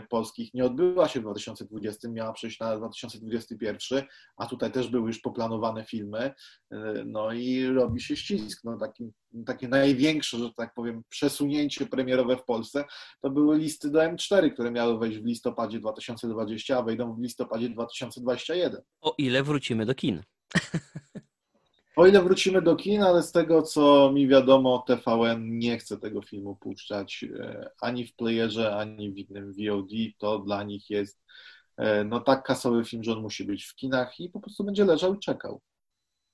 polskich nie odbyła się w 2020, miała przejść na 2021, a tutaj też były już poplanowane filmy, e, no i robi się ścisk. No, taki, takie największe, że tak powiem, przesunięcie premierowe w Polsce to były listy do M4, które miały wejść w listopadzie 2020, a wejdą w listopadzie 2021. O ile wrócimy do kin. O ile wrócimy do kin, ale z tego co mi wiadomo, TVN nie chce tego filmu puszczać e, ani w playerze, ani w innym VOD. To dla nich jest e, no tak kasowy film, że on musi być w kinach i po prostu będzie leżał i czekał.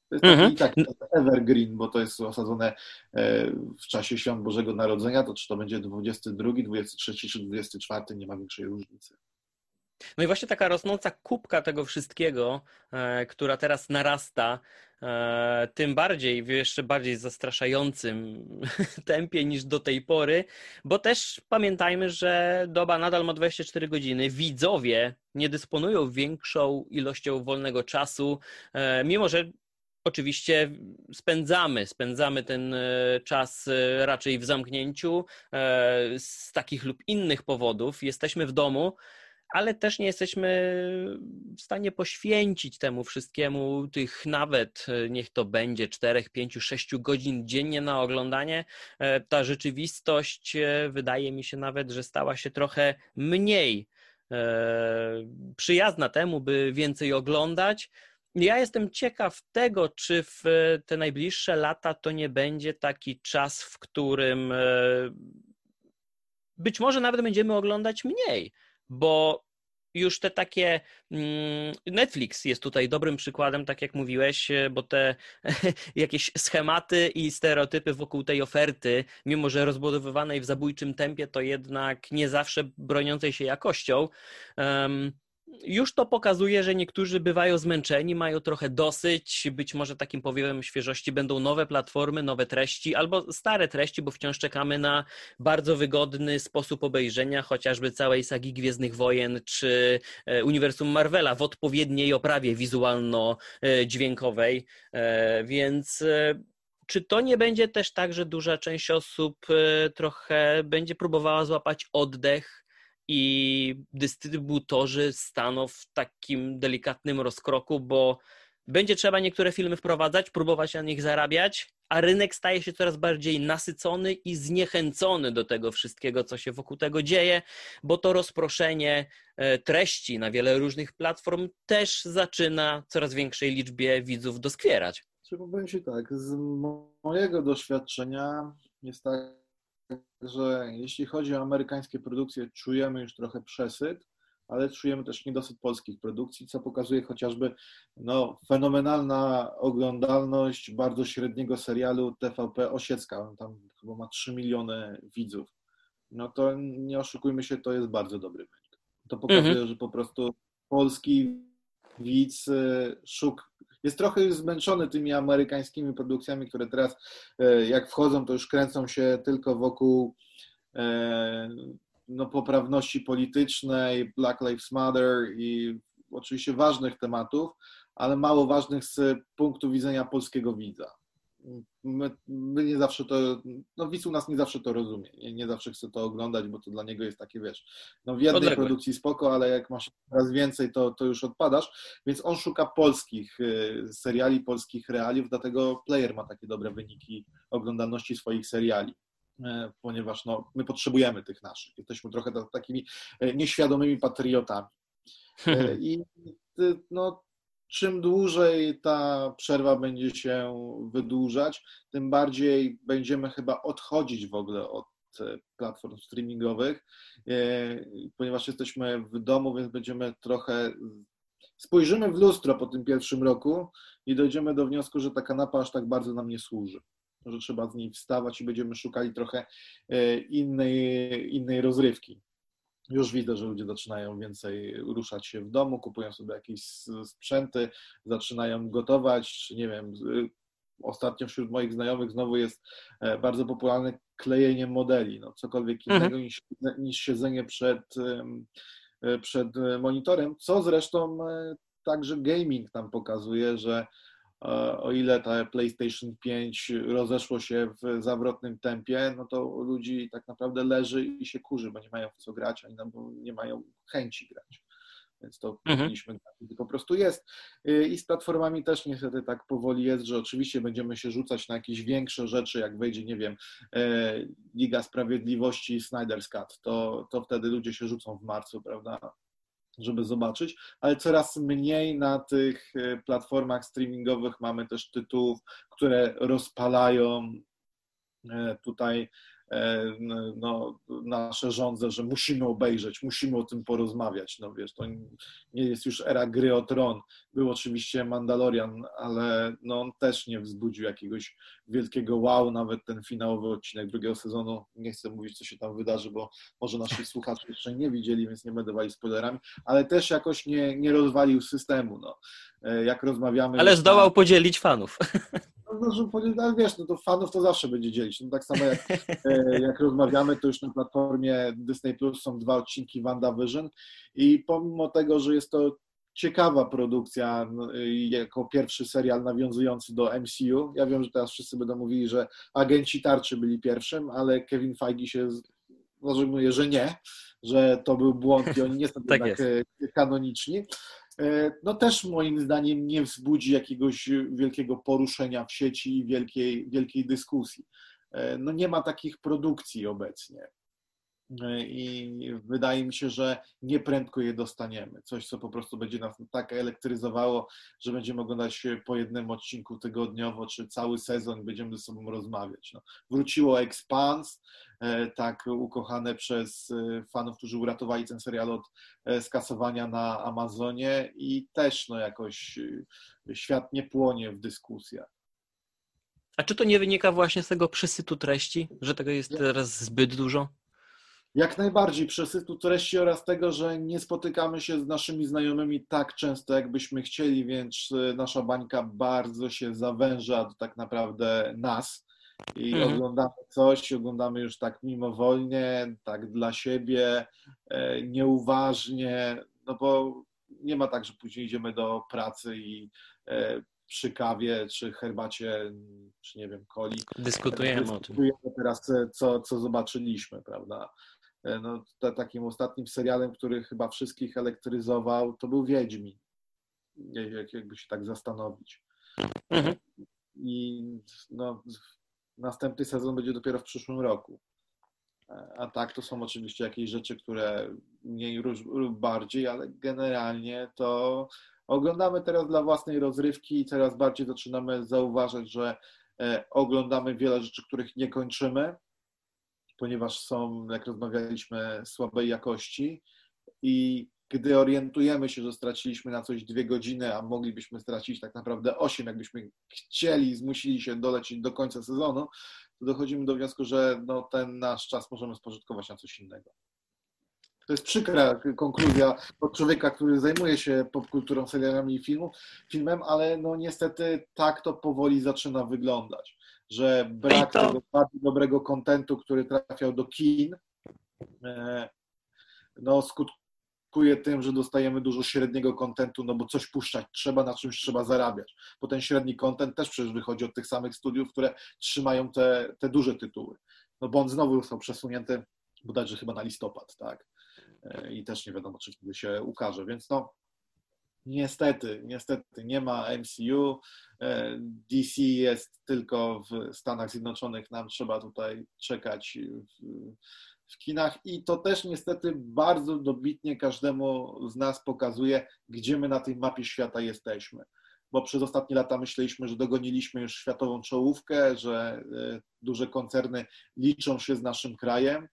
To jest taki, mhm. taki evergreen, bo to jest osadzone e, w czasie świąt Bożego Narodzenia, to czy to będzie 22, 23 czy 24, nie ma większej różnicy. No i właśnie taka rosnąca kubka tego wszystkiego, która teraz narasta, tym bardziej w jeszcze bardziej zastraszającym tempie niż do tej pory, bo też pamiętajmy, że doba nadal ma 24 godziny. Widzowie nie dysponują większą ilością wolnego czasu, e, mimo że Oczywiście spędzamy, spędzamy ten czas raczej w zamknięciu z takich lub innych powodów. Jesteśmy w domu, ale też nie jesteśmy w stanie poświęcić temu wszystkiemu tych nawet, e, niech to będzie 4, 5, 6 godzin dziennie na oglądanie. E, ta rzeczywistość e, wydaje mi się nawet, że stała się trochę mniej przyjazna temu, by więcej oglądać. Ja jestem ciekaw tego, czy w te najbliższe lata to nie będzie taki czas, w którym być może nawet będziemy oglądać mniej bo już te takie. Mm, Netflix jest tutaj dobrym przykładem, tak jak mówiłeś, bo te jakieś schematy i stereotypy wokół tej oferty, mimo że rozbudowywanej w zabójczym tempie, to jednak nie zawsze broniącej się jakością już to pokazuje, że niektórzy bywają zmęczeni, mają trochę dosyć, być może takim powiewem świeżości będą nowe platformy, nowe treści albo stare treści, bo wciąż czekamy na bardzo wygodny sposób obejrzenia chociażby całej sagi Gwiezdnych Wojen czy e, uniwersum Marvela w odpowiedniej oprawie wizualno-dźwiękowej, e, więc e, czy to nie będzie też tak, że duża część osób trochę będzie próbowała złapać oddech i dystrybutorzy staną w takim delikatnym rozkroku, bo będzie trzeba niektóre filmy wprowadzać, próbować na nich zarabiać, a rynek staje się coraz bardziej nasycony i zniechęcony do tego wszystkiego, co się wokół tego dzieje, bo to rozproszenie e, treści na wiele różnych platform też zaczyna coraz większej liczbie widzów doskwierać. Trzeba powiedzieć tak, z mojego doświadczenia jest tak, że jeśli chodzi o amerykańskie produkcje, czujemy już trochę przesyt, ale czujemy też niedosyt polskich produkcji, co pokazuje chociażby no, fenomenalna oglądalność bardzo średniego serialu TVP Osiecka. Tam chyba ma 3 miliony widzów. No to nie oszukujmy się, to jest bardzo dobry wynik. To pokazuje, mhm. że po prostu polski widz y, szuk, jest trochę już zmęczony tymi amerykańskimi produkcjami, które teraz e, jak wchodzą, to już kręcą się tylko wokół e, no, poprawności politycznej, Black Lives Matter i oczywiście ważnych tematów, ale mało ważnych z punktu widzenia polskiego widza. My, my, nie zawsze to, no widz u nas nie zawsze to rozumie, nie, nie, zawsze chce to oglądać, bo to dla niego jest takie, wiesz, no w jednej Odległe. produkcji spoko, ale jak masz coraz więcej, to, to już odpadasz, więc on szuka polskich y, seriali, polskich realiów, dlatego Player ma takie dobre wyniki oglądalności swoich seriali e, ponieważ no, my potrzebujemy tych naszych. Jesteśmy trochę takimi e, nieświadomymi patriotami. E, I no, czym dłużej ta przerwa będzie się wydłużać, tym bardziej będziemy chyba odchodzić w ogóle od e, platform streamingowych, e, ponieważ jesteśmy w domu, więc będziemy trochę. Spojrzymy w lustro po tym pierwszym roku i dojdziemy do wniosku, że ta kanapa aż tak bardzo nam nie służy. Że trzeba z niej wstawać i będziemy szukali trochę e, innej, innej rozrywki już widzę, że ludzie zaczynają więcej ruszać się w domu, kupują sobie jakieś sprzęty, zaczynają gotować, czy nie wiem, ostatnio wśród moich znajomych znowu jest e, bardzo popularne klejenie modeli, no cokolwiek mhm. innego mhm. niż, niż siedzenie przed, e, przed monitorem, co zresztą e, także gaming nam pokazuje, że o ile ta PlayStation 5 rozeszło się w zawrotnym tempie, no to ludzi tak naprawdę leży i się kurzy, bo nie mają w co grać, ani nie mają chęci grać. Więc to mhm. powinniśmy grać, po prostu jest. I z platformami też niestety tak powoli jest, że oczywiście będziemy się rzucać na jakieś większe rzeczy, jak wejdzie, nie wiem, e, Liga Sprawiedliwości, Snyder's Cut, to, to wtedy ludzie się rzucą w marcu, prawda? Żeby zobaczyć, ale coraz mniej na tych e, platformach streamingowych mamy też tytułów, które rozpalają e, tutaj no, nasze rządze, że musimy obejrzeć, musimy o tym porozmawiać. No wiesz, to nie jest już era gry o tron. Był oczywiście Mandalorian, ale no, on też nie wzbudził jakiegoś wielkiego wow, nawet ten finałowy odcinek drugiego sezonu. Nie chcę mówić, co się tam wydarzy, bo może nasi słuchacze jeszcze nie widzieli, więc nie będę walił spoilerami, ale też jakoś nie, nie rozwalił systemu. No. E, jak rozmawiamy... Ale zdołał na... podzielić fanów. No, ale wiesz, no to fanów to zawsze będzie dzielić. No, tak samo jak, e, jak rozmawiamy, to już na platformie Disney Plus są dwa odcinki WandaVision i pomimo tego, że jest to ciekawa produkcja no, jako pierwszy serial nawiązujący do MCU. Ja wiem, że teraz wszyscy będą mówili, że agenci tarczy byli pierwszym, ale Kevin Feige się zażegnuje, że nie, że to był błąd i oni nie są tak jednak jest. E, kanoniczni. E, no też moim zdaniem nie wzbudzi jakiegoś wielkiego poruszenia w sieci i wielkiej, wielkiej dyskusji. E, no nie ma takich produkcji obecnie. E, I wydaje mi się, że nieprędko je dostaniemy. Coś, co po prostu będzie nas tak elektryzowało, że będziemy oglądać po jednym odcinku tygodniowo, czy cały sezon będziemy ze sobą rozmawiać. No, wróciło Expans, E, tak ukochane przez fanów, którzy uratowali ten serial od skasowania na Amazonie i też no jakoś świat nie płonie w dyskusjach. A czy to nie wynika właśnie z tego przesytu treści, że tego jest teraz zbyt dużo? Jak najbardziej przesytu treści oraz tego, że nie spotykamy się z naszymi znajomymi tak często, jakbyśmy chcieli, więc nasza bańka bardzo się zawęża do tak naprawdę nas i mhm. oglądamy coś, oglądamy już tak mimowolnie, tak dla siebie, e, nieuważnie, no bo nie ma tak, że później idziemy do pracy i e, przy kawie, czy herbacie, czy nie wiem, coli. Dyskutujemy, dyskutujemy o tym. teraz, e, co, co zobaczyliśmy, prawda? No, takim ostatnim serialem, który chyba wszystkich elektryzował, to był Wiedźmin. Jak, jakby się tak zastanowić. Mhm. I no, następny sezon będzie dopiero w przyszłym roku. A tak to są oczywiście jakieś rzeczy, które mniej lub bardziej, ale generalnie to oglądamy teraz dla własnej rozrywki i coraz bardziej zaczynamy zauważać, że e, oglądamy wiele rzeczy, których nie kończymy, ponieważ są, jak rozmawialiśmy, słabej jakości i gdy orientujemy się, że straciliśmy na coś dwie godziny, a moglibyśmy stracić tak naprawdę osiem, jakbyśmy chcieli, zmusili się dolecieć do końca sezonu, to dochodzimy do wniosku, że no, ten nasz czas możemy spożytkować na coś innego. To jest przykra konkluzja od człowieka, który zajmuje się popkulturą, serialami i filmu, filmem, ale no niestety tak to powoli zaczyna wyglądać, że brak to... tego bardzo dobrego kontentu, który trafiał do kin, e, no skutkuje tym, że dostajemy dużo średniego kontentu, no bo coś puszczać trzeba, na czymś trzeba zarabiać. Bo ten średni kontent też przecież wychodzi od tych samych studiów, które trzymają te, te duże tytuły. No Bond znowu został przesunięty bodajże chyba na listopad, tak? I też nie wiadomo, czy wtedy się ukaże, więc no niestety, niestety nie ma MCU. E, DC jest tylko w Stanach Zjednoczonych, nam trzeba tutaj czekać w, w kinach. I to też niestety bardzo dobitnie każdemu z nas pokazuje, gdzie my na tej mapie świata jesteśmy. Bo przez ostatnie lata myśleliśmy, że dogoniliśmy już światową czołówkę, że e, duże koncerny liczą się z naszym krajem,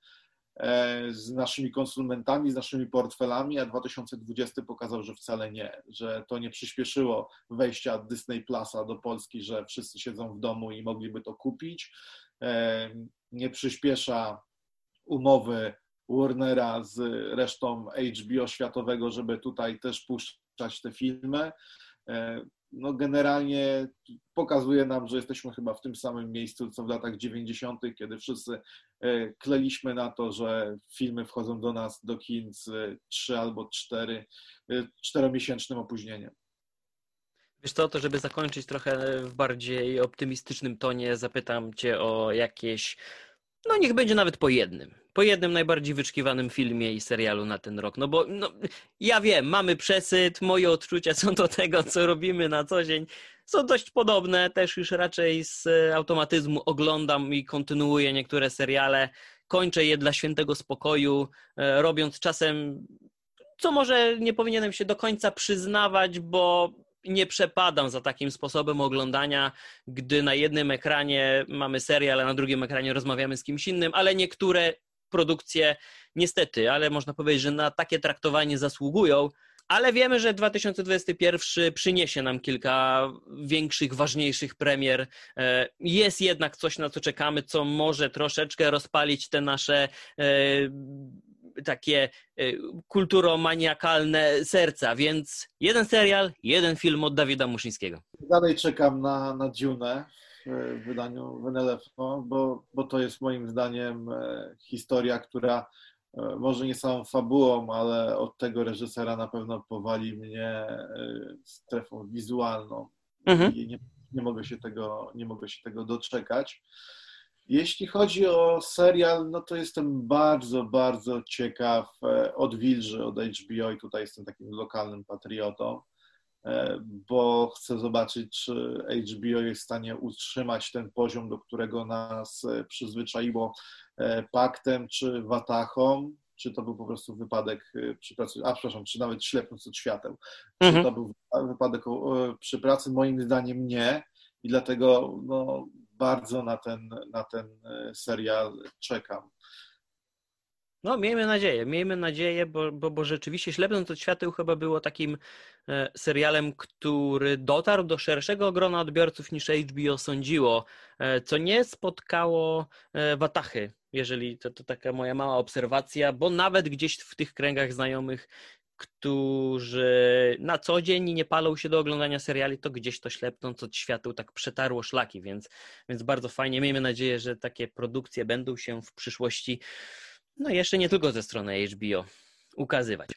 z naszymi konsumentami, z naszymi portfelami, a 2020 pokazał, że wcale nie, że to nie przyspieszyło wejścia Disney Plusa do Polski, że wszyscy siedzą w domu i mogliby to kupić. E, nie przyspiesza umowy Warnera z resztą HBO światowego, żeby tutaj też puszczać te filmy. E, no generalnie pokazuje nam, że jesteśmy chyba w tym samym miejscu, co w latach 90., kiedy wszyscy e, kleliśmy na to, że filmy wchodzą do nas do kin z 3 albo 4, 4-miesięcznym e, opóźnieniem. Wiesz co, to żeby zakończyć trochę w bardziej optymistycznym tonie, zapytam Cię o jakieś no niech będzie nawet po jednym. Po jednym najbardziej wyczekiwanym filmie i serialu na ten rok. No bo no, ja wiem, mamy przesyt, moje odczucia są do tego, co robimy na co dzień. Są dość podobne, też już raczej z automatyzmu oglądam i kontynuuję niektóre seriale. Kończę je dla świętego spokoju, e, robiąc czasem, co może nie powinienem się do końca przyznawać, bo nie przepadam za takim sposobem oglądania, gdy na jednym ekranie mamy serial, a na drugim ekranie rozmawiamy z kimś innym, ale niektóre produkcje niestety, ale można powiedzieć, że na takie traktowanie zasługują. Ale wiemy, że 2021 przyniesie nam kilka większych, ważniejszych premier. E, jest jednak coś, na co czekamy, co może troszeczkę rozpalić te nasze e, takie e, kulturomaniakalne serca, więc jeden serial, jeden film od Dawida Muszyńskiego. Dalej czekam na, na Dune w wydaniu Venelefo, bo, bo to jest moim zdaniem e, historia, która e, może nie samą fabułą, ale od tego reżysera na pewno powali mnie strefą wizualną. Mhm. I nie, nie, mogę się tego, nie mogę się tego doczekać. Jeśli chodzi o serial, no to jestem bardzo, bardzo ciekaw e, od Wilży, od HBO i tutaj jestem takim lokalnym patriotą, e, bo chcę zobaczyć, czy HBO jest w stanie utrzymać ten poziom, do którego nas e, przyzwyczaiło paktem czy watachą, czy to był po prostu wypadek przy pracy, a przepraszam, czy nawet ślepnąc od świateł. Mhm. Czy to był wypadek przy pracy? Moim zdaniem nie i dlatego no, bardzo na ten, na ten e, serial czekam. No, miejmy nadzieję, miejmy nadzieję, bo, bo, bo rzeczywiście Ślepnąc od świateł chyba było takim e, serialem, który dotarł do szerszego grona odbiorców niż HBO sądziło, e, co nie spotkało Watachy, jeżeli to, to taka moja mała obserwacja, bo nawet gdzieś w tych kręgach znajomych którzy na co dzień nie palą się do oglądania seriali, to gdzieś to ślepnąc od świateł tak przetarło szlaki, więc, więc bardzo fajnie. Miejmy nadzieję, że takie produkcje będą się w przyszłości, no jeszcze nie tylko ze strony HBO, ukazywać.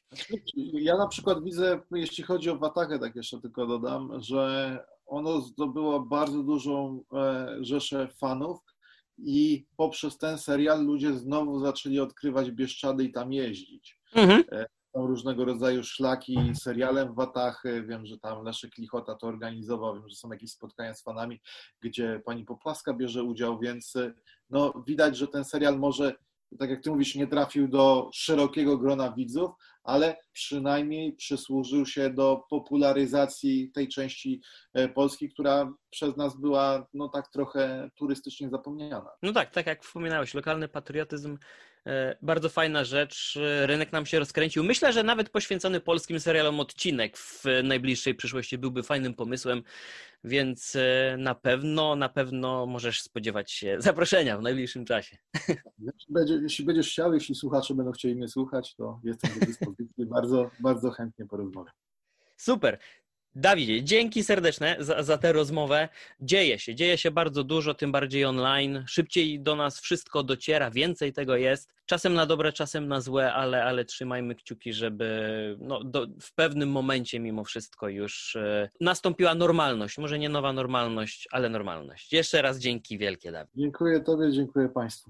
Ja na przykład widzę, jeśli chodzi o Watagę, tak jeszcze tylko dodam, że ono zdobyło bardzo dużą e, rzeszę fanów i poprzez ten serial ludzie znowu zaczęli odkrywać Bieszczady i tam jeździć. Mhm. E, są różnego rodzaju szlaki serialem Watachy. Wiem, że tam Leszek Lichota to organizował, wiem, że są jakieś spotkania z fanami, gdzie pani Poplaska bierze udział, więc no, widać, że ten serial może, tak jak ty mówisz, nie trafił do szerokiego grona widzów, ale przynajmniej przysłużył się do popularyzacji tej części e, Polski, która przez nas była no tak trochę turystycznie zapomniana. No tak, tak jak wspominałeś, lokalny patriotyzm bardzo fajna rzecz. E, rynek nam się rozkręcił. Myślę, że nawet poświęcony polskim serialom odcinek w najbliższej przyszłości byłby fajnym pomysłem, więc e, na pewno, na pewno możesz spodziewać się zaproszenia w najbliższym czasie. Jeśli, będzie, jeśli będziesz chciał, jeśli słuchacze będą chcieli mnie słuchać, to jestem do dyspozycji. Bardzo, bardzo chętnie porozmawiam. Super. Dawidzie, dzięki serdeczne za, za tę rozmowę. Dzieje się, dzieje się bardzo dużo, tym bardziej online. Szybciej do nas wszystko dociera, więcej tego jest. Czasem na dobre, czasem na złe, ale, ale trzymajmy kciuki, żeby no, do, w pewnym momencie mimo wszystko już e, nastąpiła normalność. Może nie nowa normalność, ale normalność. Jeszcze raz dzięki wielkie, Dawid. Dziękuję Tobie, dziękuję Państwu.